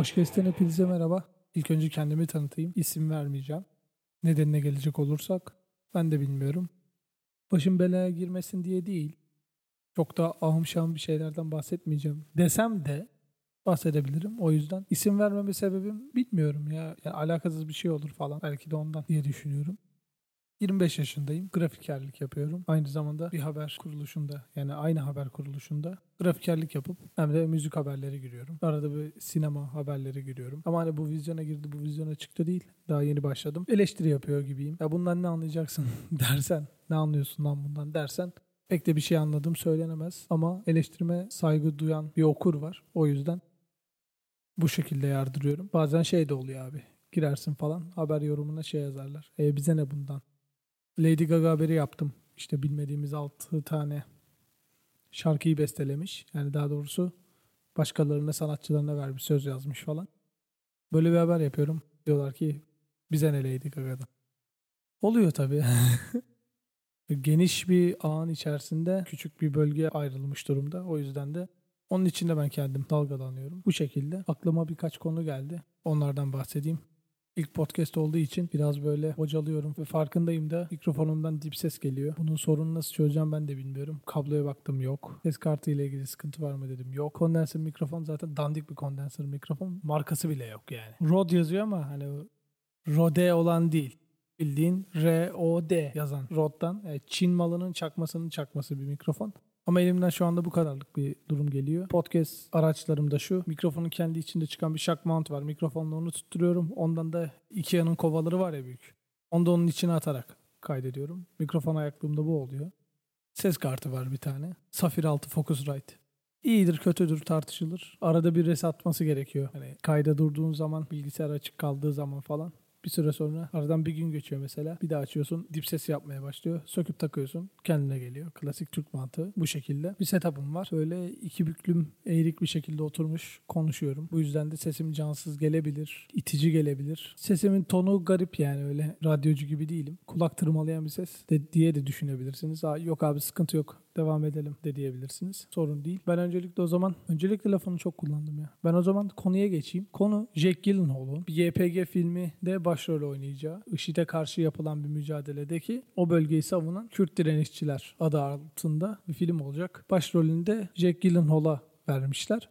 Boşkest'ten hepinize merhaba. İlk önce kendimi tanıtayım. İsim vermeyeceğim. Nedenine gelecek olursak ben de bilmiyorum. Başım belaya girmesin diye değil. Çok da ahım şahım bir şeylerden bahsetmeyeceğim. Desem de bahsedebilirim. O yüzden isim vermeme sebebim bilmiyorum ya. Yani alakasız bir şey olur falan. Belki de ondan diye düşünüyorum. 25 yaşındayım. Grafikerlik yapıyorum. Aynı zamanda bir haber kuruluşunda yani aynı haber kuruluşunda grafikerlik yapıp hem de müzik haberleri giriyorum. Arada bir sinema haberleri giriyorum. Ama hani bu vizyona girdi, bu vizyona çıktı değil. Daha yeni başladım. Eleştiri yapıyor gibiyim. Ya bundan ne anlayacaksın dersen, ne anlıyorsun lan bundan dersen pek de bir şey anladım söylenemez. Ama eleştirime saygı duyan bir okur var. O yüzden bu şekilde yardırıyorum. Bazen şey de oluyor abi. Girersin falan haber yorumuna şey yazarlar. E bize ne bundan? Lady Gaga haberi yaptım. İşte bilmediğimiz 6 tane şarkıyı bestelemiş. Yani daha doğrusu başkalarına sanatçılarına vermiş söz yazmış falan. Böyle bir haber yapıyorum. Diyorlar ki bize ne Lady Gaga'dan. Oluyor tabii. Geniş bir ağın içerisinde küçük bir bölge ayrılmış durumda. O yüzden de onun içinde ben kendim dalgalanıyorum. Bu şekilde aklıma birkaç konu geldi. Onlardan bahsedeyim. İlk podcast olduğu için biraz böyle bocalıyorum ve farkındayım da mikrofonumdan dip ses geliyor. Bunun sorunu nasıl çözeceğim ben de bilmiyorum. Kabloya baktım yok. Ses kartı ile ilgili sıkıntı var mı dedim yok. Kondenser mikrofon zaten dandik bir kondenser mikrofon. Markası bile yok yani. Rode yazıyor ama hani Rode olan değil. Bildiğin R-O-D yazan Rode'dan. Çin malının çakmasının çakması bir mikrofon. Ama elimden şu anda bu kadarlık bir durum geliyor. Podcast araçlarımda şu. Mikrofonun kendi içinde çıkan bir shock mount var. Mikrofonla onu tutturuyorum. Ondan da Ikea'nın kovaları var ya büyük. Onu da onun içine atarak kaydediyorum. Mikrofon ayaklığımda bu oluyor. Ses kartı var bir tane. Safir 6 Focusrite. İyidir kötüdür tartışılır. Arada bir reset atması gerekiyor. Hani kayda durduğun zaman bilgisayar açık kaldığı zaman falan bir süre sonra aradan bir gün geçiyor mesela. Bir daha açıyorsun dip ses yapmaya başlıyor. Söküp takıyorsun kendine geliyor. Klasik Türk mantığı bu şekilde. Bir setup'ım var. Böyle iki büklüm eğrik bir şekilde oturmuş konuşuyorum. Bu yüzden de sesim cansız gelebilir. itici gelebilir. Sesimin tonu garip yani öyle radyocu gibi değilim. Kulak tırmalayan bir ses de diye de düşünebilirsiniz. Aa, yok abi sıkıntı yok devam edelim de diyebilirsiniz. Sorun değil. Ben öncelikle o zaman öncelikle lafını çok kullandım ya. Ben o zaman konuya geçeyim. Konu Jack Gyllenhaal'un bir YPG filmi de başrol oynayacağı IŞİD'e karşı yapılan bir mücadeledeki o bölgeyi savunan Kürt direnişçiler adı altında bir film olacak. Başrolünde Jack Gyllenhaal'a vermişler.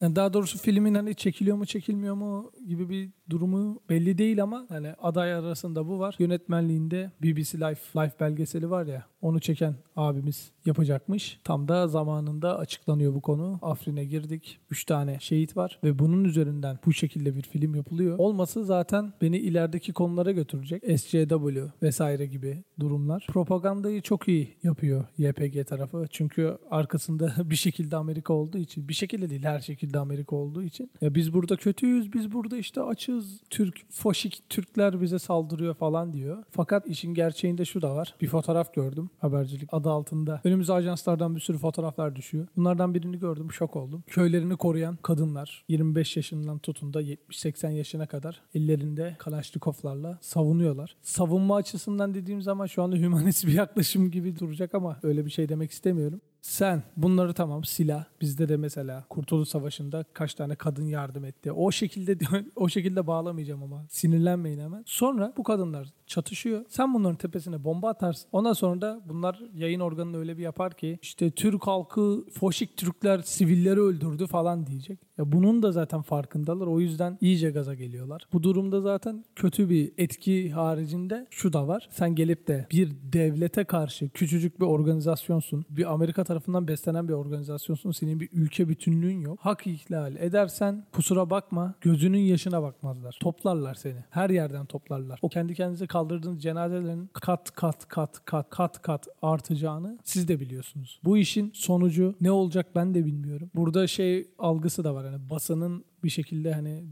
Yani daha doğrusu filmin hani çekiliyor mu çekilmiyor mu gibi bir durumu belli değil ama hani aday arasında bu var. Yönetmenliğinde BBC Life, Life belgeseli var ya onu çeken abimiz yapacakmış. Tam da zamanında açıklanıyor bu konu. Afrin'e girdik. 3 tane şehit var ve bunun üzerinden bu şekilde bir film yapılıyor. Olması zaten beni ilerideki konulara götürecek. SCW vesaire gibi durumlar. Propagandayı çok iyi yapıyor YPG tarafı. Çünkü arkasında bir şekilde Amerika olduğu için bir şekilde değil her şekilde Amerika olduğu için. Ya biz burada kötüyüz, biz burada işte açız. Türk foşik Türkler bize saldırıyor falan diyor. Fakat işin gerçeğinde şu da var. Bir fotoğraf gördüm habercilik adı altında. Önümüze ajanslardan bir sürü fotoğraflar düşüyor. Bunlardan birini gördüm şok oldum. Köylerini koruyan kadınlar 25 yaşından tutun da 70-80 yaşına kadar ellerinde kalaşnikovlarla savunuyorlar. Savunma açısından dediğim zaman şu anda hümanist bir yaklaşım gibi duracak ama öyle bir şey demek istemiyorum. Sen bunları tamam silah. Bizde de mesela Kurtuluş Savaşı'nda kaç tane kadın yardım etti. O şekilde o şekilde bağlamayacağım ama sinirlenmeyin hemen. Sonra bu kadınlar çatışıyor. Sen bunların tepesine bomba atarsın. Ondan sonra da bunlar yayın organını öyle bir yapar ki işte Türk halkı foşik Türkler sivilleri öldürdü falan diyecek. Ya bunun da zaten farkındalar. O yüzden iyice gaza geliyorlar. Bu durumda zaten kötü bir etki haricinde şu da var. Sen gelip de bir devlete karşı küçücük bir organizasyonsun. Bir Amerika tarafından beslenen bir organizasyonsun. Senin bir ülke bütünlüğün yok. Hak ihlal edersen kusura bakma gözünün yaşına bakmazlar. Toplarlar seni. Her yerden toplarlar. O kendi kendinize kaldırdığınız cenazelerin kat kat kat kat kat kat artacağını siz de biliyorsunuz. Bu işin sonucu ne olacak ben de bilmiyorum. Burada şey algısı da var. Yani basının bir şekilde hani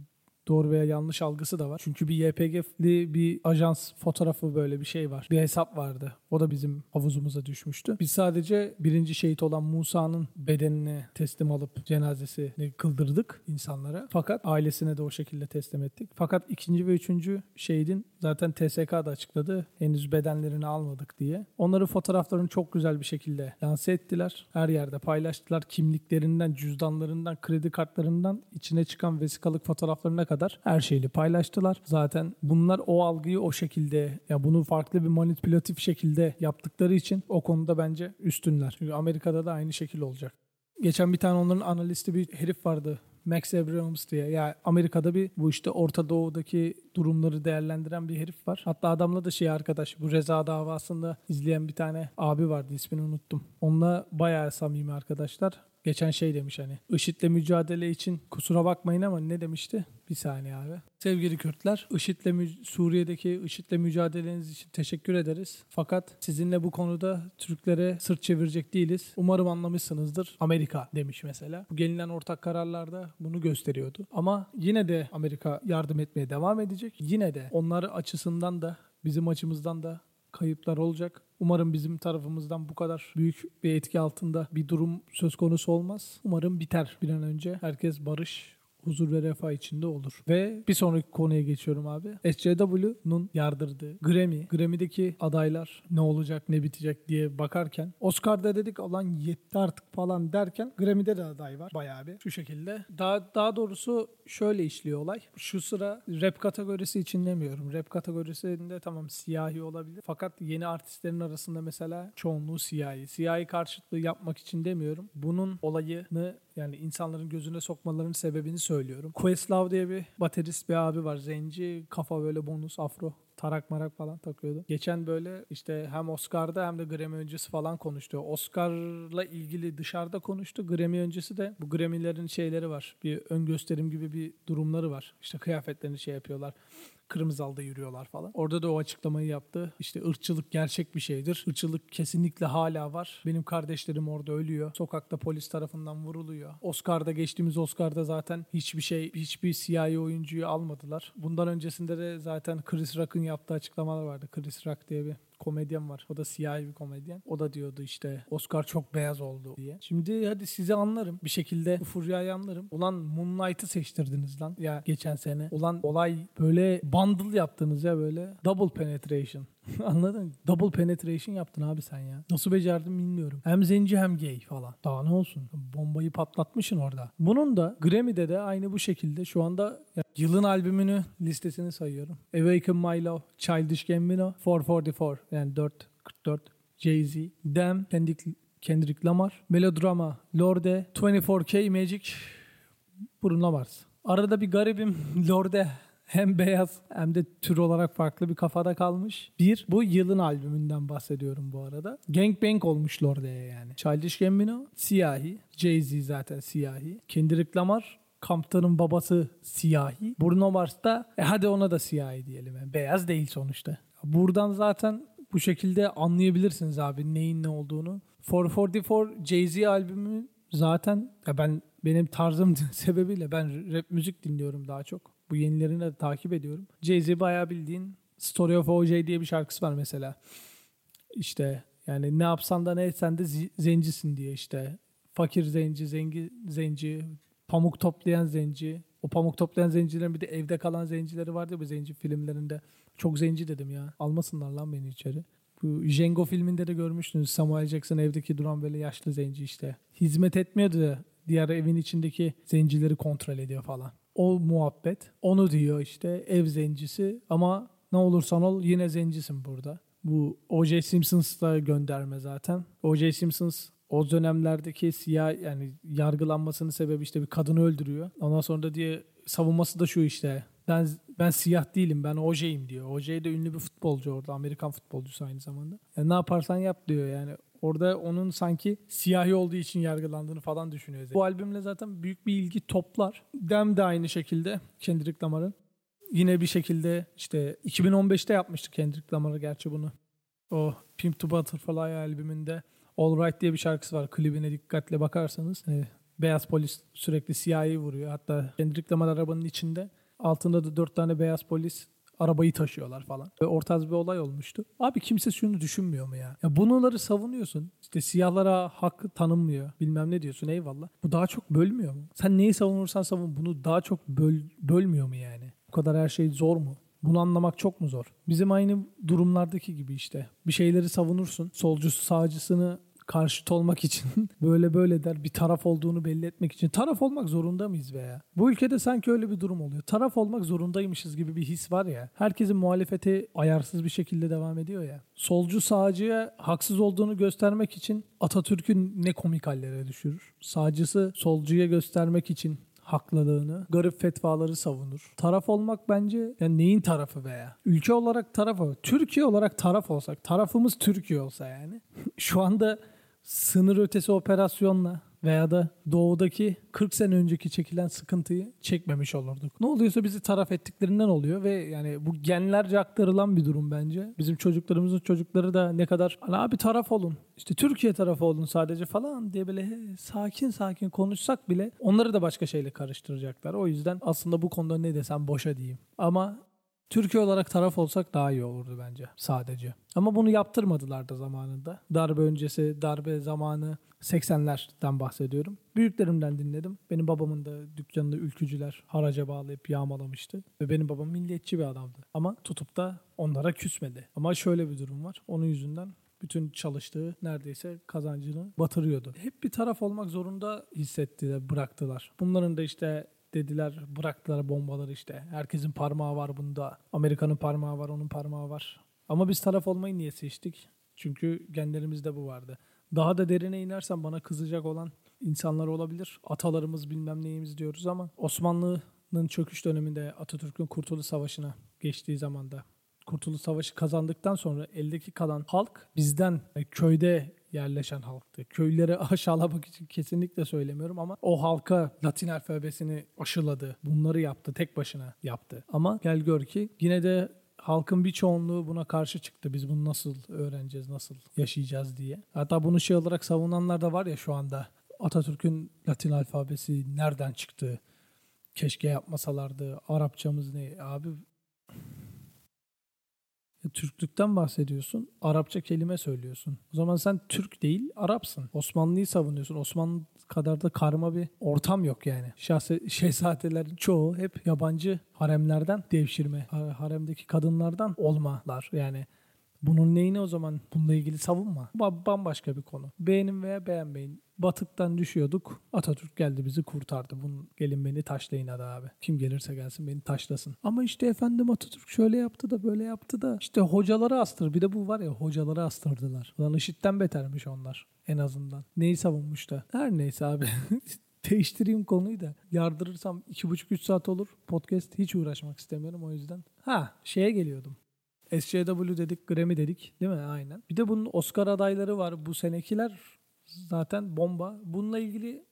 doğru veya yanlış algısı da var. Çünkü bir YPG'li bir ajans fotoğrafı böyle bir şey var. Bir hesap vardı. O da bizim havuzumuza düşmüştü. Biz sadece birinci şehit olan Musa'nın bedenini teslim alıp cenazesini kıldırdık insanlara. Fakat ailesine de o şekilde teslim ettik. Fakat ikinci ve üçüncü şehidin zaten TSK da açıkladı. Henüz bedenlerini almadık diye. Onların fotoğraflarını çok güzel bir şekilde lanse ettiler. Her yerde paylaştılar. Kimliklerinden, cüzdanlarından, kredi kartlarından içine çıkan vesikalık fotoğraflarına kadar her şeyi paylaştılar. Zaten bunlar o algıyı o şekilde ya bunu farklı bir manipülatif şekilde yaptıkları için o konuda bence üstünler. Çünkü Amerika'da da aynı şekil olacak. Geçen bir tane onların analisti bir herif vardı. Max Abrams diye. Yani Amerika'da bir bu işte Orta Doğu'daki durumları değerlendiren bir herif var. Hatta adamla da şey arkadaş bu Reza davasında izleyen bir tane abi vardı ismini unuttum. Onunla bayağı samimi arkadaşlar. Geçen şey demiş hani IŞİD'le mücadele için kusura bakmayın ama ne demişti? Bir saniye abi. Sevgili Kürtler, IŞİD'le Suriye'deki IŞİD'le mücadeleniz için teşekkür ederiz. Fakat sizinle bu konuda Türklere sırt çevirecek değiliz. Umarım anlamışsınızdır. Amerika demiş mesela. Bu gelinen ortak kararlarda bunu gösteriyordu. Ama yine de Amerika yardım etmeye devam edecek. Yine de onlar açısından da bizim açımızdan da kayıplar olacak. Umarım bizim tarafımızdan bu kadar büyük bir etki altında bir durum söz konusu olmaz. Umarım biter bir an önce. Herkes barış, huzur ve refah içinde olur. Ve bir sonraki konuya geçiyorum abi. SCW'nun yardırdığı Grammy, Grammy'deki adaylar ne olacak ne bitecek diye bakarken Oscar'da dedik olan yetti artık falan derken Grammy'de de aday var bayağı bir şu şekilde. Daha daha doğrusu şöyle işliyor olay. Şu sıra rap kategorisi için demiyorum. Rap kategorisinde tamam siyahi olabilir. Fakat yeni artistlerin arasında mesela çoğunluğu siyahi. Siyahi karşıtlığı yapmak için demiyorum. Bunun olayını yani insanların gözüne sokmalarının sebebini söylüyorum. Questlove diye bir baterist bir abi var. Zenci, kafa böyle bonus, afro tarak marak falan takıyordu. Geçen böyle işte hem Oscar'da hem de Grammy öncesi falan konuştu. Oscar'la ilgili dışarıda konuştu. Grammy öncesi de bu Grammy'lerin şeyleri var. Bir ön gösterim gibi bir durumları var. İşte kıyafetlerini şey yapıyorlar kırmızı alda yürüyorlar falan. Orada da o açıklamayı yaptı. İşte ırkçılık gerçek bir şeydir. Irkçılık kesinlikle hala var. Benim kardeşlerim orada ölüyor. Sokakta polis tarafından vuruluyor. Oscar'da geçtiğimiz Oscar'da zaten hiçbir şey, hiçbir siyahi oyuncuyu almadılar. Bundan öncesinde de zaten Chris Rock'ın yaptığı açıklamalar vardı. Chris Rock diye bir komedyen var. O da siyahi bir komedyen. O da diyordu işte Oscar çok beyaz oldu diye. Şimdi hadi sizi anlarım. Bir şekilde bu furyayı anlarım. Ulan Moonlight'ı seçtirdiniz lan ya geçen sene. Ulan olay böyle bundle yaptınız ya böyle. Double penetration. Anladın? Double penetration yaptın abi sen ya. Nasıl becerdin bilmiyorum. Hem zenci hem gay falan. Daha ne olsun? Bombayı patlatmışsın orada. Bunun da Grammy'de de aynı bu şekilde şu anda yılın albümünü listesini sayıyorum. Awaken My Love, Childish Gambino, 444 yani 444, Jay-Z, Damn, Kendrick, Kendrick Lamar, Melodrama, Lorde, 24K Magic, Bruno Mars. Arada bir garibim Lorde hem beyaz hem de tür olarak farklı bir kafada kalmış. Bir, bu yılın albümünden bahsediyorum bu arada. Gangbang olmuş Lorde'ye yani. Childish Gambino siyahi. Jay-Z zaten siyahi. Kendrick Lamar Compton'ın babası siyahi. Bruno Mars da e hadi ona da siyahi diyelim. Yani beyaz değil sonuçta. Buradan zaten bu şekilde anlayabilirsiniz abi neyin ne olduğunu. 444 Jay-Z albümü zaten ya ben benim tarzım sebebiyle ben rap müzik dinliyorum daha çok. Bu yenilerini de takip ediyorum. Jay-Z bayağı bildiğin Story of OJ diye bir şarkısı var mesela. İşte yani ne yapsan da ne etsen de zencisin diye işte. Fakir zenci, zengi zenci, pamuk toplayan zenci. O pamuk toplayan zencilerin bir de evde kalan zencileri vardı ya bu zenci filmlerinde. Çok zenci dedim ya. Almasınlar lan beni içeri. Bu Django filminde de görmüştünüz. Samuel Jackson evdeki duran böyle yaşlı zenci işte. Hizmet etmiyordu diğer evin içindeki zencileri kontrol ediyor falan. O muhabbet. Onu diyor işte ev zencisi ama ne olursan ol yine zencisin burada. Bu O.J. Simpsons'ta gönderme zaten. O.J. Simpsons o dönemlerdeki siyah yani yargılanmasının sebebi işte bir kadını öldürüyor. Ondan sonra da diye savunması da şu işte. Ben ben siyah değilim ben OJ'yim diyor. OJ de ünlü bir futbolcu orada. Amerikan futbolcusu aynı zamanda. Yani ne yaparsan yap diyor yani. Orada onun sanki siyahi olduğu için yargılandığını falan düşünüyor. Bu albümle zaten büyük bir ilgi toplar. Dem de aynı şekilde Kendrick Lamar'ın. Yine bir şekilde işte 2015'te yapmıştık Kendrick Lamar'ı gerçi bunu. O Pimp to Butterfly albümünde All Right diye bir şarkısı var. Klibine dikkatle bakarsanız. E, beyaz polis sürekli siyahi vuruyor. Hatta Kendrick Lamar arabanın içinde Altında da dört tane beyaz polis arabayı taşıyorlar falan. Ve ortaz bir olay olmuştu. Abi kimse şunu düşünmüyor mu ya? Ya bunları savunuyorsun. İşte siyahlara hak tanınmıyor. Bilmem ne diyorsun eyvallah. Bu daha çok bölmüyor mu? Sen neyi savunursan savun bunu daha çok böl, bölmüyor mu yani? Bu kadar her şey zor mu? Bunu anlamak çok mu zor? Bizim aynı durumlardaki gibi işte. Bir şeyleri savunursun. Solcusu sağcısını karşıt olmak için böyle böyle der bir taraf olduğunu belli etmek için taraf olmak zorunda mıyız veya? Bu ülkede sanki öyle bir durum oluyor. Taraf olmak zorundaymışız gibi bir his var ya. Herkesin muhalefeti ayarsız bir şekilde devam ediyor ya. Solcu sağcıya haksız olduğunu göstermek için Atatürk'ün ne komik hallere düşürür. Sağcısı solcuya göstermek için haklılığını, garip fetvaları savunur. Taraf olmak bence yani neyin tarafı veya? Ülke olarak taraf Türkiye olarak taraf olsak, tarafımız Türkiye olsa yani. Şu anda sınır ötesi operasyonla veya da doğudaki 40 sene önceki çekilen sıkıntıyı çekmemiş olurduk. Ne oluyorsa bizi taraf ettiklerinden oluyor ve yani bu genlerce aktarılan bir durum bence. Bizim çocuklarımızın çocukları da ne kadar hani abi taraf olun işte Türkiye tarafı olun sadece falan diye böyle he, sakin sakin konuşsak bile onları da başka şeyle karıştıracaklar. O yüzden aslında bu konuda ne desem boşa diyeyim. Ama Türkiye olarak taraf olsak daha iyi olurdu bence sadece. Ama bunu yaptırmadılar da zamanında. Darbe öncesi, darbe zamanı 80'lerden bahsediyorum. Büyüklerimden dinledim. Benim babamın da dükkanında ülkücüler haraca bağlayıp yağmalamıştı. Ve benim babam milliyetçi bir adamdı. Ama tutup da onlara küsmedi. Ama şöyle bir durum var. Onun yüzünden bütün çalıştığı neredeyse kazancını batırıyordu. Hep bir taraf olmak zorunda hissettiler, bıraktılar. Bunların da işte dediler bıraktılar bombaları işte. Herkesin parmağı var bunda. Amerika'nın parmağı var, onun parmağı var. Ama biz taraf olmayı niye seçtik? Çünkü genlerimizde bu vardı. Daha da derine inersen bana kızacak olan insanlar olabilir. Atalarımız bilmem neyimiz diyoruz ama Osmanlı'nın çöküş döneminde Atatürk'ün Kurtuluş Savaşı'na geçtiği zamanda Kurtuluş Savaşı kazandıktan sonra eldeki kalan halk bizden köyde yerleşen halktı. Köyleri aşağılamak için kesinlikle söylemiyorum ama o halka Latin alfabesini aşıladı. Bunları yaptı. Tek başına yaptı. Ama gel gör ki yine de halkın bir çoğunluğu buna karşı çıktı. Biz bunu nasıl öğreneceğiz, nasıl yaşayacağız diye. Hatta bunu şey olarak savunanlar da var ya şu anda. Atatürk'ün Latin alfabesi nereden çıktı? Keşke yapmasalardı. Arapçamız ne? Abi Türklükten bahsediyorsun. Arapça kelime söylüyorsun. O zaman sen Türk değil Arapsın. Osmanlı'yı savunuyorsun. Osmanlı kadar da karma bir ortam yok yani. Şahse, şehzadelerin çoğu hep yabancı haremlerden devşirme. Haremdeki kadınlardan olmalar. Yani bunun neyini o zaman bununla ilgili savunma. Bambaşka bir konu. Beğenin veya beğenmeyin. Batıktan düşüyorduk. Atatürk geldi bizi kurtardı. Bunun gelin beni taşlayın hadi abi. Kim gelirse gelsin beni taşlasın. Ama işte efendim Atatürk şöyle yaptı da böyle yaptı da. İşte hocaları astır. Bir de bu var ya hocaları astırdılar. Ulan IŞİD'den betermiş onlar en azından. Neyi savunmuş da. Her neyse abi. değiştireyim konuyu da yardırırsam 2,5-3 saat olur. Podcast hiç uğraşmak istemiyorum o yüzden. Ha şeye geliyordum. SJW dedik, Grammy dedik değil mi? Aynen. Bir de bunun Oscar adayları var. Bu senekiler zaten bomba. Bununla ilgili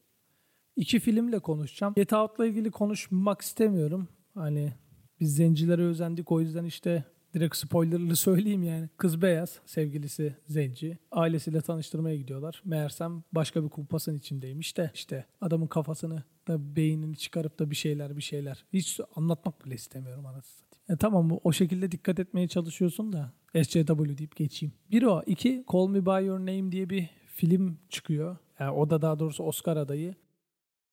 iki filmle konuşacağım. Get Out'la ilgili konuşmak istemiyorum. Hani biz zencilere özendik o yüzden işte direkt spoilerlı söyleyeyim yani. Kız beyaz, sevgilisi zenci. Ailesiyle tanıştırmaya gidiyorlar. Meğersem başka bir kumpasın içindeymiş de işte adamın kafasını da beynini çıkarıp da bir şeyler bir şeyler. Hiç anlatmak bile istemiyorum anasını e tamam o şekilde dikkat etmeye çalışıyorsun da SCW deyip geçeyim. Bir o. iki Call Me By Your Name diye bir film çıkıyor. Yani o da daha doğrusu Oscar adayı.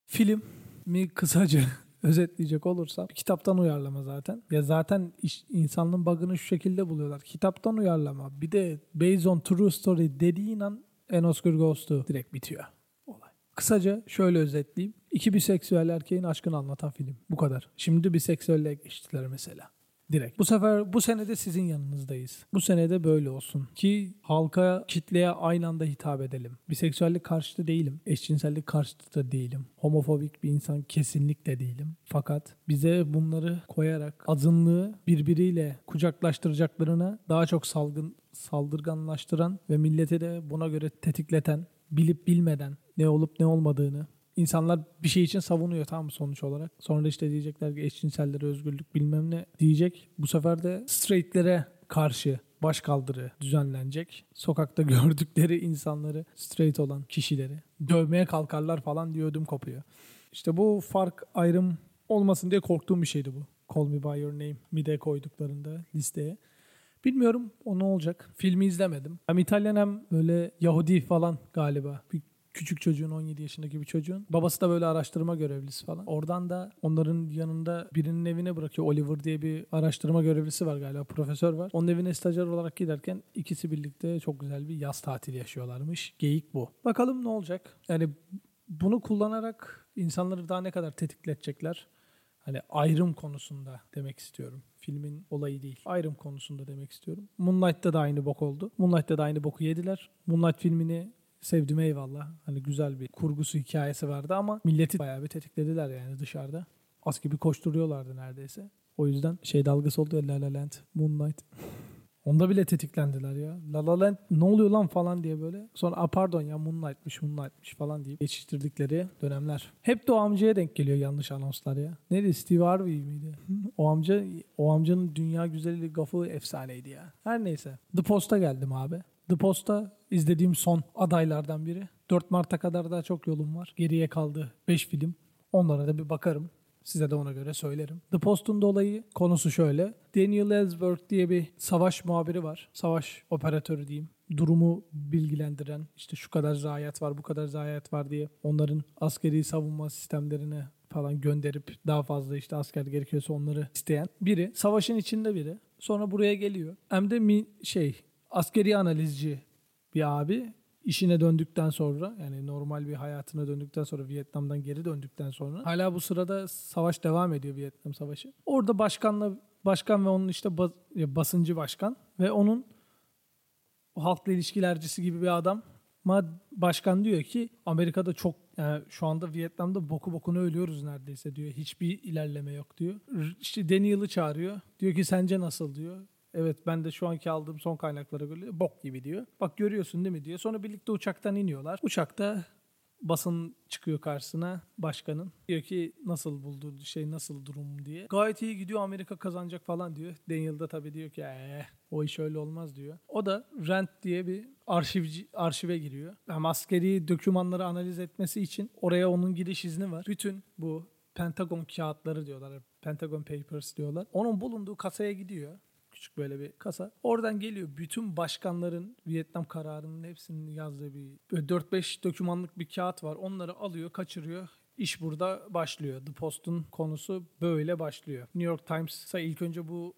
Film mi kısaca özetleyecek olursam kitaptan uyarlama zaten. Ya zaten iş, insanlığın bug'ını şu şekilde buluyorlar. Kitaptan uyarlama. Bir de based on true story dediğin an en Oscar goes to direkt bitiyor olay. Kısaca şöyle özetleyeyim. İki biseksüel erkeğin aşkını anlatan film. Bu kadar. Şimdi biseksüelle geçtiler mesela. Direkt. Bu sefer bu senede sizin yanınızdayız. Bu senede böyle olsun. Ki halka, kitleye aynı anda hitap edelim. Biseksüellik karşıtı değilim. Eşcinsellik karşıtı da değilim. Homofobik bir insan kesinlikle değilim. Fakat bize bunları koyarak azınlığı birbiriyle kucaklaştıracaklarına daha çok salgın saldırganlaştıran ve milleti de buna göre tetikleten, bilip bilmeden ne olup ne olmadığını insanlar bir şey için savunuyor tamam sonuç olarak. Sonra işte diyecekler ki eşcinsellere özgürlük bilmem ne diyecek. Bu sefer de straightlere karşı baş kaldırı düzenlenecek. Sokakta gördükleri insanları, straight olan kişileri dövmeye kalkarlar falan diye ödüm kopuyor. İşte bu fark ayrım olmasın diye korktuğum bir şeydi bu. Call Me By Your Name mi de koyduklarında listeye. Bilmiyorum o ne olacak. Filmi izlemedim. Hem İtalyan hem böyle Yahudi falan galiba. Bir küçük çocuğun 17 yaşındaki bir çocuğun. Babası da böyle araştırma görevlisi falan. Oradan da onların yanında birinin evine bırakıyor. Oliver diye bir araştırma görevlisi var galiba. Profesör var. Onun evine stajyer olarak giderken ikisi birlikte çok güzel bir yaz tatili yaşıyorlarmış. Geyik bu. Bakalım ne olacak? Yani bunu kullanarak insanları daha ne kadar tetikletecekler? Hani ayrım konusunda demek istiyorum. Filmin olayı değil. Ayrım konusunda demek istiyorum. Moonlight'ta da aynı bok oldu. Moonlight'ta da aynı boku yediler. Moonlight filmini sevdim eyvallah. Hani güzel bir kurgusu hikayesi vardı ama milleti bayağı bir tetiklediler yani dışarıda. Az gibi koşturuyorlardı neredeyse. O yüzden şey dalgası oldu ya La La Land, Moonlight. Onda bile tetiklendiler ya. La La Land ne oluyor lan falan diye böyle. Sonra a pardon ya Moonlight'mış Moonlight'mış falan deyip geçiştirdikleri dönemler. Hep de o amcaya denk geliyor yanlış anonslar ya. Neydi Steve Harvey miydi? o amca o amcanın dünya güzeli gafı efsaneydi ya. Her neyse. The Post'a geldim abi. The Post'a izlediğim son adaylardan biri. 4 Mart'a kadar daha çok yolum var. Geriye kaldı 5 film. Onlara da bir bakarım. Size de ona göre söylerim. The Post'un dolayı konusu şöyle. Daniel Ellsberg diye bir savaş muhabiri var. Savaş operatörü diyeyim. Durumu bilgilendiren işte şu kadar zayiat var bu kadar zayiat var diye onların askeri savunma sistemlerine falan gönderip daha fazla işte asker gerekiyorsa onları isteyen biri. Savaşın içinde biri. Sonra buraya geliyor. Hem de mi, şey askeri analizci bir abi işine döndükten sonra yani normal bir hayatına döndükten sonra Vietnam'dan geri döndükten sonra hala bu sırada savaş devam ediyor Vietnam Savaşı. Orada başkanla başkan ve onun işte bas, basıncı başkan ve onun halkla ilişkilercisi gibi bir adam başkan diyor ki Amerika'da çok yani şu anda Vietnam'da boku bokunu ölüyoruz neredeyse diyor. Hiçbir ilerleme yok diyor. İşte Daniel'ı çağırıyor. Diyor ki sence nasıl diyor. Evet ben de şu anki aldığım son kaynaklara göre bok gibi diyor. Bak görüyorsun değil mi diyor. Sonra birlikte uçaktan iniyorlar. Uçakta basın çıkıyor karşısına başkanın. Diyor ki nasıl buldu şey nasıl durum diye. Gayet iyi gidiyor Amerika kazanacak falan diyor. Daniel da tabii diyor ki ee, o iş öyle olmaz diyor. O da Rent diye bir arşivci, arşive giriyor. Hem askeri dokümanları analiz etmesi için oraya onun giriş izni var. Bütün bu Pentagon kağıtları diyorlar. Pentagon Papers diyorlar. Onun bulunduğu kasaya gidiyor küçük böyle bir kasa. Oradan geliyor bütün başkanların Vietnam kararının hepsinin yazdığı bir 4-5 dokümanlık bir kağıt var. Onları alıyor, kaçırıyor. İş burada başlıyor. The Post'un konusu böyle başlıyor. New York Times'a ilk önce bu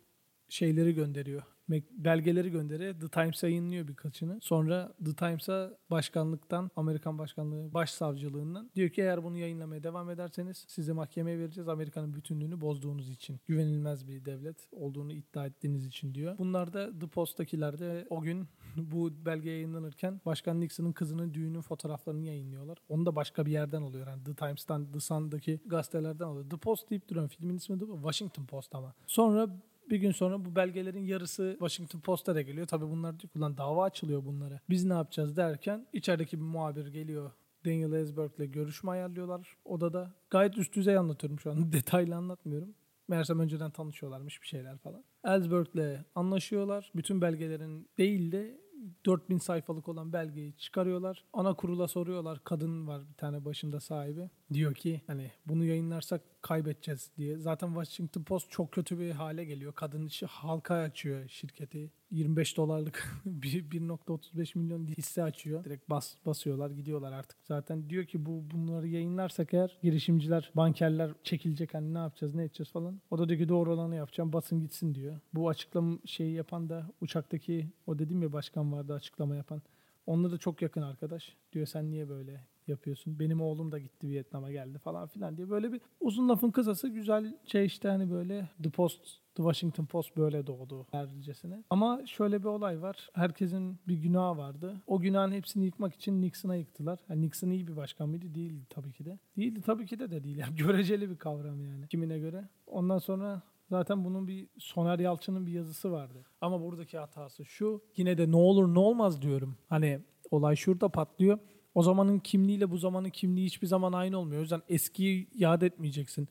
şeyleri gönderiyor belgeleri gönderiyor. The Times yayınlıyor birkaçını. Sonra The Times'a başkanlıktan, Amerikan başkanlığı başsavcılığından diyor ki eğer bunu yayınlamaya devam ederseniz sizi mahkemeye vereceğiz. Amerika'nın bütünlüğünü bozduğunuz için. Güvenilmez bir devlet olduğunu iddia ettiğiniz için diyor. Bunlar da The Post'takiler de o gün bu belge yayınlanırken Başkan Nixon'ın kızının düğünün fotoğraflarını yayınlıyorlar. Onu da başka bir yerden oluyor. Yani The Times'tan, The Sun'daki gazetelerden oluyor. The Post deyip duran filmin ismi de Washington Post ama. Sonra bir gün sonra bu belgelerin yarısı Washington Post'a geliyor. Tabii bunlar diyor ulan dava açılıyor bunlara. Biz ne yapacağız derken içerideki bir muhabir geliyor. Daniel Ellsberg'le görüşme ayarlıyorlar odada. Gayet üst düzey anlatıyorum şu an. Detaylı anlatmıyorum. Meğersem önceden tanışıyorlarmış bir şeyler falan. Ellsberg'le anlaşıyorlar. Bütün belgelerin değil de 4000 sayfalık olan belgeyi çıkarıyorlar. Ana kurula soruyorlar. Kadın var bir tane başında sahibi. Diyor ki hani bunu yayınlarsak kaybedeceğiz diye. Zaten Washington Post çok kötü bir hale geliyor. Kadın işi halka açıyor şirketi. 25 dolarlık 1.35 milyon hisse açıyor. Direkt bas basıyorlar gidiyorlar artık. Zaten diyor ki bu bunları yayınlarsak eğer girişimciler, bankerler çekilecek hani ne yapacağız, ne edeceğiz falan. O da diyor ki doğru olanı yapacağım basın gitsin diyor. Bu açıklama şeyi yapan da uçaktaki o dedim ya başkan vardı açıklama yapan. Onunla da çok yakın arkadaş. Diyor sen niye böyle yapıyorsun? Benim oğlum da gitti Vietnam'a geldi falan filan diye. Böyle bir uzun lafın kısası güzel şey işte hani böyle The Post, The Washington Post böyle doğdu hercesine. Ama şöyle bir olay var. Herkesin bir günahı vardı. O günahın hepsini yıkmak için Nixon'a yıktılar. Yani Nixon iyi bir başkan mıydı? Değildi tabii ki de. Değildi tabii ki de de değil. Yani göreceli bir kavram yani. Kimine göre. Ondan sonra Zaten bunun bir Soner Yalçın'ın bir yazısı vardı. Ama buradaki hatası şu. Yine de ne olur ne olmaz diyorum. Hani olay şurada patlıyor. O zamanın kimliğiyle bu zamanın kimliği hiçbir zaman aynı olmuyor. O yüzden eskiyi yad etmeyeceksin.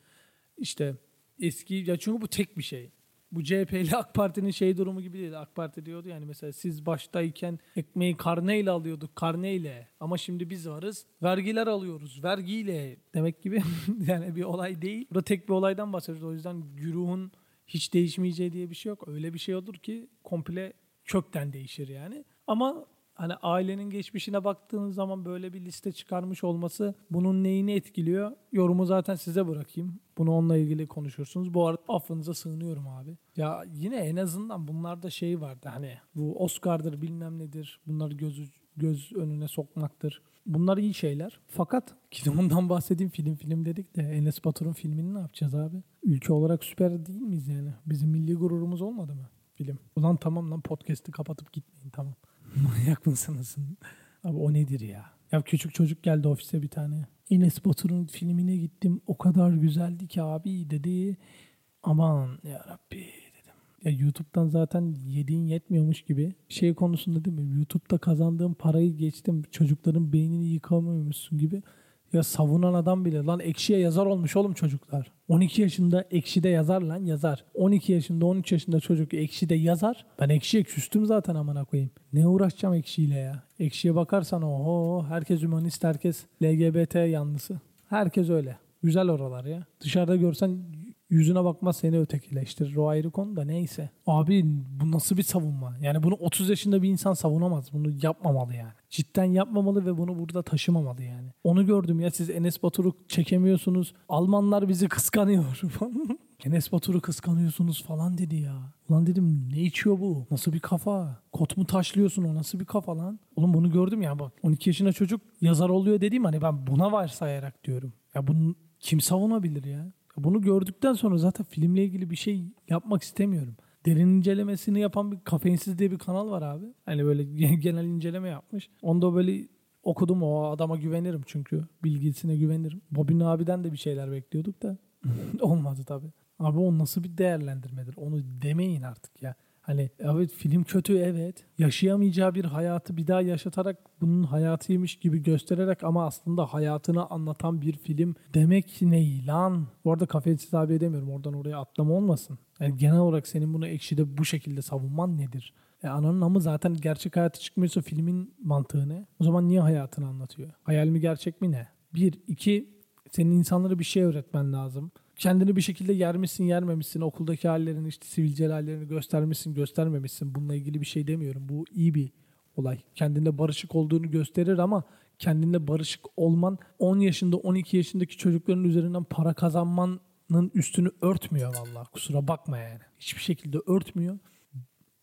İşte eski ya çünkü bu tek bir şey. Bu CHP ile AK Parti'nin şey durumu gibi değil. AK Parti diyordu yani mesela siz baştayken ekmeği karneyle alıyorduk karneyle ama şimdi biz varız vergiler alıyoruz vergiyle demek gibi yani bir olay değil. Burada tek bir olaydan bahsediyoruz o yüzden güruhun hiç değişmeyeceği diye bir şey yok. Öyle bir şey olur ki komple kökten değişir yani. Ama hani ailenin geçmişine baktığınız zaman böyle bir liste çıkarmış olması bunun neyini etkiliyor? Yorumu zaten size bırakayım. Bunu onunla ilgili konuşursunuz. Bu arada affınıza sığınıyorum abi. Ya yine en azından bunlarda şey vardı hani bu Oscar'dır bilmem nedir. Bunları göz, göz önüne sokmaktır. Bunlar iyi şeyler. Fakat kitabından bahsedeyim film film dedik de Enes Batur'un filmini ne yapacağız abi? Ülke olarak süper değil miyiz yani? Bizim milli gururumuz olmadı mı? Film. Ulan tamam lan podcast'i kapatıp gitmeyin tamam. Manyak mısınız? Abi o nedir ya? Ya küçük çocuk geldi ofise bir tane. Enes Batur'un filmine gittim. O kadar güzeldi ki abi dedi. Aman ya Rabbi dedim. Ya YouTube'dan zaten yediğin yetmiyormuş gibi. Şey konusunda değil mi? YouTube'da kazandığım parayı geçtim. Çocukların beynini yıkamıyormuşsun gibi. Ya savunan adam bile lan ekşiye yazar olmuş oğlum çocuklar. 12 yaşında ekşide yazar lan yazar. 12 yaşında 13 yaşında çocuk ekşide yazar. Ben ekşiye küstüm zaten amına koyayım. Ne uğraşacağım ekşiyle ya. Ekşiye bakarsan oho herkes humanist herkes LGBT yanlısı. Herkes öyle. Güzel oralar ya. Dışarıda görsen yüzüne bakmaz seni ötekileştirir. O ayrı konu da neyse. Abi bu nasıl bir savunma? Yani bunu 30 yaşında bir insan savunamaz. Bunu yapmamalı yani. Cidden yapmamalı ve bunu burada taşımamalı yani. Onu gördüm ya siz Enes Batur'u çekemiyorsunuz. Almanlar bizi kıskanıyor. Enes Batur'u kıskanıyorsunuz falan dedi ya. Ulan dedim ne içiyor bu? Nasıl bir kafa? Kot mu taşlıyorsun o nasıl bir kafa lan? Oğlum bunu gördüm ya bak 12 yaşında çocuk yazar oluyor dediğim hani ben buna varsayarak diyorum. Ya bunu kim savunabilir ya? Bunu gördükten sonra zaten filmle ilgili bir şey yapmak istemiyorum. Derin incelemesini yapan bir Kafeinsiz diye bir kanal var abi. Hani böyle genel inceleme yapmış. Onda böyle okudum o adama güvenirim çünkü bilgisine güvenirim. Bobin abiden de bir şeyler bekliyorduk da olmadı tabii. Abi o nasıl bir değerlendirmedir? Onu demeyin artık ya. Hani evet film kötü evet. Yaşayamayacağı bir hayatı bir daha yaşatarak bunun hayatıymış gibi göstererek ama aslında hayatını anlatan bir film demek ne lan? Bu arada kafetsiz abi edemiyorum. Oradan oraya atlama olmasın. Yani genel olarak senin bunu ekşide bu şekilde savunman nedir? E ananın ama zaten gerçek hayatı çıkmıyorsa filmin mantığı ne? O zaman niye hayatını anlatıyor? Hayal mi gerçek mi ne? Bir, iki, senin insanlara bir şey öğretmen lazım kendini bir şekilde yermişsin yermemişsin. Okuldaki hallerini işte sivilcel hallerini göstermişsin göstermemişsin. Bununla ilgili bir şey demiyorum. Bu iyi bir olay. Kendinde barışık olduğunu gösterir ama kendinde barışık olman 10 yaşında 12 yaşındaki çocukların üzerinden para kazanmanın üstünü örtmüyor vallahi. Kusura bakma yani. Hiçbir şekilde örtmüyor.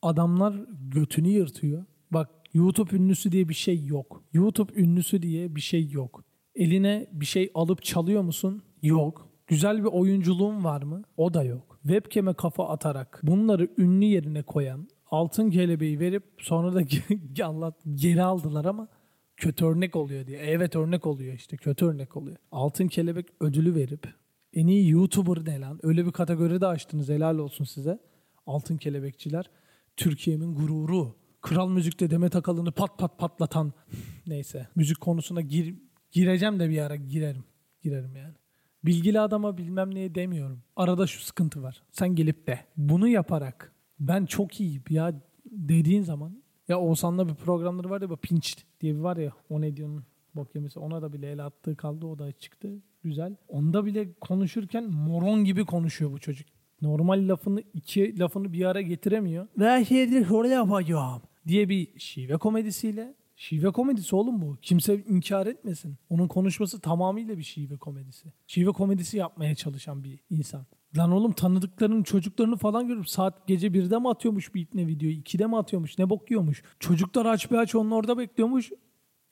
Adamlar götünü yırtıyor. Bak YouTube ünlüsü diye bir şey yok. YouTube ünlüsü diye bir şey yok. Eline bir şey alıp çalıyor musun? Yok Güzel bir oyunculuğun var mı? O da yok. Webcam'e kafa atarak bunları ünlü yerine koyan, altın kelebeği verip sonra da Allah geri aldılar ama kötü örnek oluyor diye. Evet örnek oluyor işte kötü örnek oluyor. Altın kelebek ödülü verip en iyi YouTuber ne lan? Öyle bir kategori de açtınız helal olsun size. Altın kelebekçiler. Türkiye'min gururu. Kral müzikte Demet Akalın'ı pat pat patlatan. Neyse müzik konusuna gir, gireceğim de bir ara girerim. Girerim yani. Bilgili adama bilmem neye demiyorum. Arada şu sıkıntı var. Sen gelip de bunu yaparak ben çok iyiyim ya dediğin zaman ya Oğuzhan'la bir programları var ya bu Pinch diye bir var ya o ne diyorsun bok yemesi ona da bile el attığı kaldı o da çıktı. Güzel. Onda bile konuşurken moron gibi konuşuyor bu çocuk. Normal lafını iki lafını bir ara getiremiyor. Ve şeydir şöyle yapacağım diye bir şive komedisiyle Şive komedisi oğlum bu. Kimse inkar etmesin. Onun konuşması tamamıyla bir şive komedisi. Şive komedisi yapmaya çalışan bir insan. Lan oğlum tanıdıklarının çocuklarını falan görüp saat gece 1'de mi atıyormuş bir ipne videoyu? 2'de mi atıyormuş? Ne bok yiyormuş? Çocuklar aç bir aç onun orada bekliyormuş.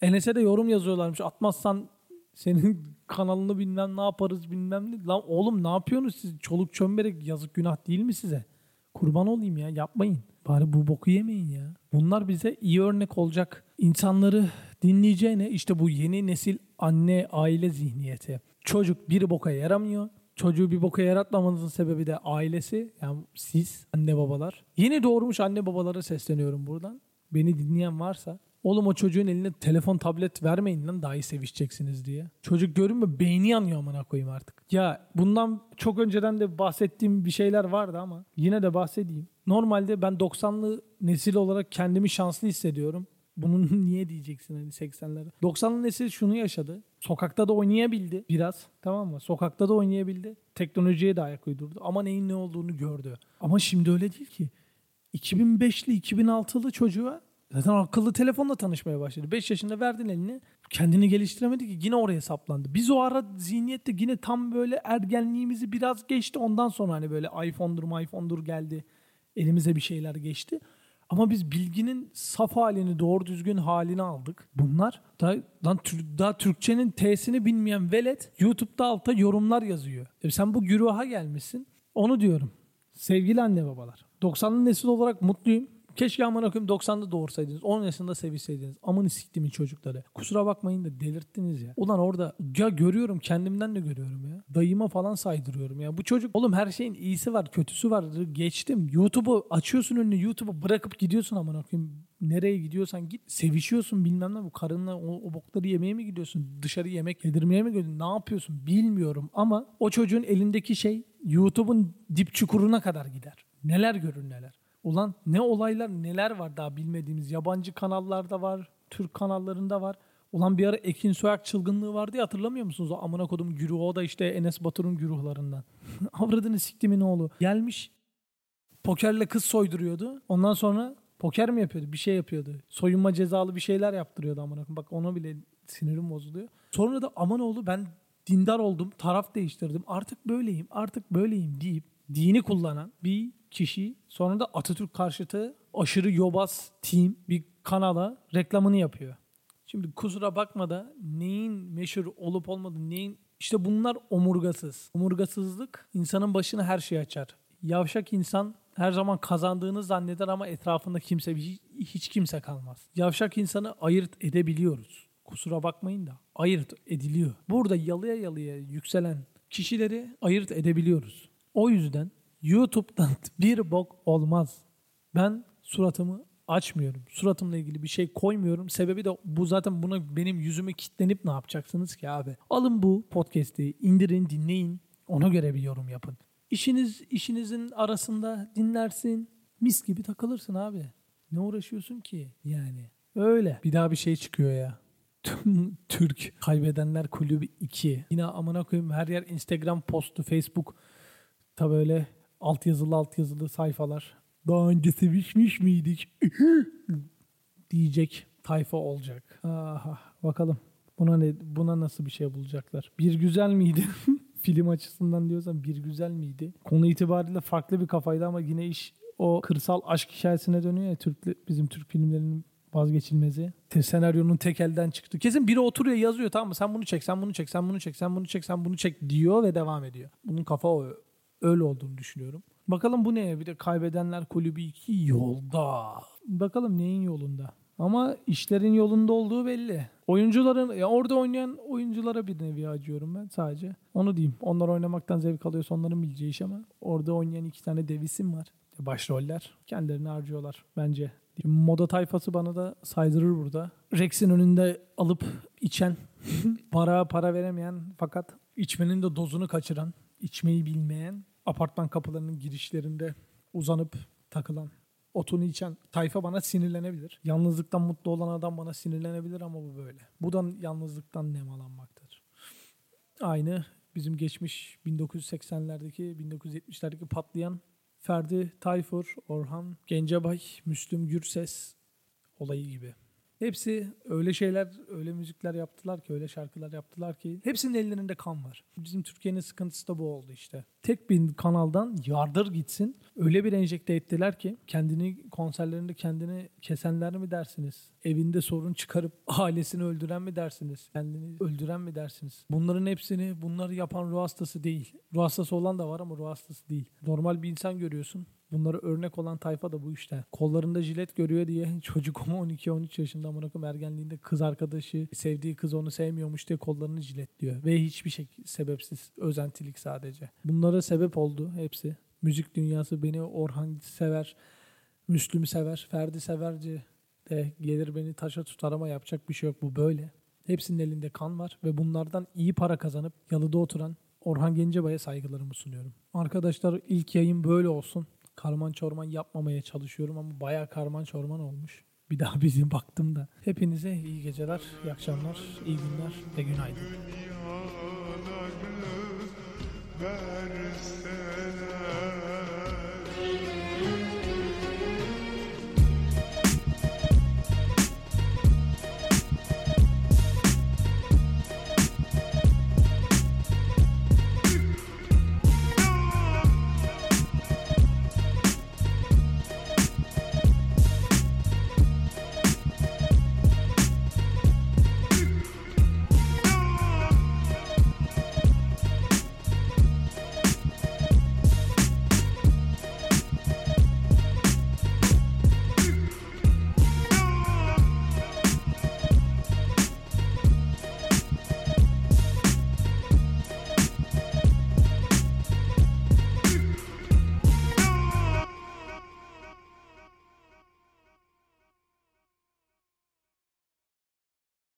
Enes'e de yorum yazıyorlarmış. Atmazsan senin kanalını bilmem ne yaparız bilmem ne. Lan oğlum ne yapıyorsunuz siz? Çoluk çömberek yazık günah değil mi size? Kurban olayım ya yapmayın. Bari bu boku yemeyin ya. Bunlar bize iyi örnek olacak. İnsanları dinleyeceğine işte bu yeni nesil anne aile zihniyeti. Çocuk bir boka yaramıyor. Çocuğu bir boka yaratmamanızın sebebi de ailesi. Yani siz anne babalar. Yeni doğurmuş anne babalara sesleniyorum buradan. Beni dinleyen varsa Oğlum o çocuğun eline telefon tablet vermeyin lan daha iyi sevişeceksiniz diye. Çocuk görün mü beyni yanıyor amına koyayım artık. Ya bundan çok önceden de bahsettiğim bir şeyler vardı ama yine de bahsedeyim. Normalde ben 90'lı nesil olarak kendimi şanslı hissediyorum. Bunun niye diyeceksin hani 80'lerde. 90'lı nesil şunu yaşadı. Sokakta da oynayabildi biraz. Tamam mı? Sokakta da oynayabildi. Teknolojiye de ayak uydurdu. Ama neyin ne olduğunu gördü. Ama şimdi öyle değil ki. 2005'li 2006'lı çocuğa zaten akıllı telefonla tanışmaya başladı. 5 yaşında verdin elini. Kendini geliştiremedi ki yine oraya saplandı. Biz o ara zihniyette yine tam böyle ergenliğimizi biraz geçti. Ondan sonra hani böyle iPhone'dur iPhone'dur geldi. Elimize bir şeyler geçti. Ama biz bilginin saf halini, doğru düzgün halini aldık. Bunlar da, lan, daha Türkçenin T'sini bilmeyen velet YouTube'da alta yorumlar yazıyor. E sen bu güruha gelmişsin. Onu diyorum. Sevgili anne babalar. 90'lı nesil olarak mutluyum. Keşke aman okuyum 90'da doğursaydınız. 10 yaşında sevişseydiniz. Amını siktimin çocukları. Kusura bakmayın da delirttiniz ya. Ulan orada ya görüyorum kendimden de görüyorum ya. Dayıma falan saydırıyorum ya. Bu çocuk oğlum her şeyin iyisi var kötüsü var. Geçtim. YouTube'u açıyorsun önünü YouTube'u bırakıp gidiyorsun aman okuyum. Nereye gidiyorsan git. Sevişiyorsun bilmem ne. Bu karınla o, o bokları yemeye mi gidiyorsun? Dışarı yemek yedirmeye mi gidiyorsun? Ne yapıyorsun? Bilmiyorum ama o çocuğun elindeki şey YouTube'un dip çukuruna kadar gider. Neler görür neler. Ulan ne olaylar neler var daha bilmediğimiz. Yabancı kanallarda var, Türk kanallarında var. Ulan bir ara Ekin Soyak çılgınlığı vardı ya hatırlamıyor musunuz? O amına kodum güruhu o da işte Enes Batur'un güruhlarından. Avradını siktimin oğlu. Gelmiş pokerle kız soyduruyordu. Ondan sonra poker mi yapıyordu? Bir şey yapıyordu. Soyunma cezalı bir şeyler yaptırıyordu amına kodum. Bak ona bile sinirim bozuluyor. Sonra da aman oğlu ben dindar oldum, taraf değiştirdim. Artık böyleyim, artık böyleyim deyip dini kullanan bir kişi sonra da Atatürk karşıtı aşırı yobaz team bir kanala reklamını yapıyor. Şimdi kusura bakma da neyin meşhur olup olmadığı neyin işte bunlar omurgasız. Omurgasızlık insanın başına her şeyi açar. Yavşak insan her zaman kazandığını zanneder ama etrafında kimse hiç, kimse kalmaz. Yavşak insanı ayırt edebiliyoruz. Kusura bakmayın da ayırt ediliyor. Burada yalıya yalıya yükselen kişileri ayırt edebiliyoruz. O yüzden YouTube'dan bir bok olmaz. Ben suratımı açmıyorum. Suratımla ilgili bir şey koymuyorum. Sebebi de bu zaten buna benim yüzüme kitlenip ne yapacaksınız ki abi? Alın bu podcast'i, indirin, dinleyin. Ona göre bir yorum yapın. İşiniz işinizin arasında dinlersin. Mis gibi takılırsın abi. Ne uğraşıyorsun ki yani? Öyle. Bir daha bir şey çıkıyor ya. Türk Kaybedenler Kulübü 2. Yine amına koyayım her yer Instagram postu, Facebook. Tabi öyle alt yazılı alt yazılı sayfalar. Daha önce sevişmiş miydik? diyecek tayfa olacak. Aha, bakalım buna ne buna nasıl bir şey bulacaklar. Bir güzel miydi? Film açısından diyorsan bir güzel miydi? Konu itibariyle farklı bir kafaydı ama yine iş o kırsal aşk hikayesine dönüyor ya Türk, bizim Türk filmlerinin vazgeçilmezi. Senaryonun tek elden çıktı. Kesin biri oturuyor yazıyor tamam mı? Sen bunu çek, sen bunu çek, sen bunu çek, sen bunu çek, sen bunu çek diyor ve devam ediyor. Bunun kafa o öyle olduğunu düşünüyorum. Bakalım bu ne? Bir de kaybedenler kulübü 2 yolda. Bakalım neyin yolunda? Ama işlerin yolunda olduğu belli. Oyuncuların, ya orada oynayan oyunculara bir nevi acıyorum ben sadece. Onu diyeyim. Onlar oynamaktan zevk alıyorsa onların bileceği iş ama orada oynayan iki tane dev isim var. Başroller. Kendilerini harcıyorlar bence. Moda tayfası bana da saydırır burada. Rex'in önünde alıp içen, para para veremeyen fakat içmenin de dozunu kaçıran, içmeyi bilmeyen apartman kapılarının girişlerinde uzanıp takılan, otunu içen tayfa bana sinirlenebilir. Yalnızlıktan mutlu olan adam bana sinirlenebilir ama bu böyle. Bu da yalnızlıktan nemalanmaktadır. Aynı bizim geçmiş 1980'lerdeki, 1970'lerdeki patlayan Ferdi Tayfur, Orhan Gencebay, Müslüm Gürses olayı gibi. Hepsi öyle şeyler, öyle müzikler yaptılar ki, öyle şarkılar yaptılar ki hepsinin ellerinde kan var. Bizim Türkiye'nin sıkıntısı da bu oldu işte. Tek bir kanaldan yardır gitsin. Öyle bir enjekte ettiler ki kendini konserlerinde kendini kesenler mi dersiniz? Evinde sorun çıkarıp ailesini öldüren mi dersiniz? Kendini öldüren mi dersiniz? Bunların hepsini bunları yapan ruh hastası değil. Ruh hastası olan da var ama ruh hastası değil. Normal bir insan görüyorsun. Bunlara örnek olan tayfa da bu işte. Kollarında jilet görüyor diye çocuk 12-13 yaşında amına koyayım ergenliğinde kız arkadaşı sevdiği kız onu sevmiyormuş diye kollarını jiletliyor. Ve hiçbir şey sebepsiz özentilik sadece. Bunlara sebep oldu hepsi. Müzik dünyası beni Orhan sever, Müslüm sever, Ferdi severci de gelir beni taşa tutar ama yapacak bir şey yok bu böyle. Hepsinin elinde kan var ve bunlardan iyi para kazanıp yalıda oturan Orhan Gencebay'a saygılarımı sunuyorum. Arkadaşlar ilk yayın böyle olsun. Karman çorman yapmamaya çalışıyorum ama bayağı karman çorman olmuş. Bir daha bizim baktım da. Hepinize iyi geceler, iyi akşamlar, iyi günler ve günaydın.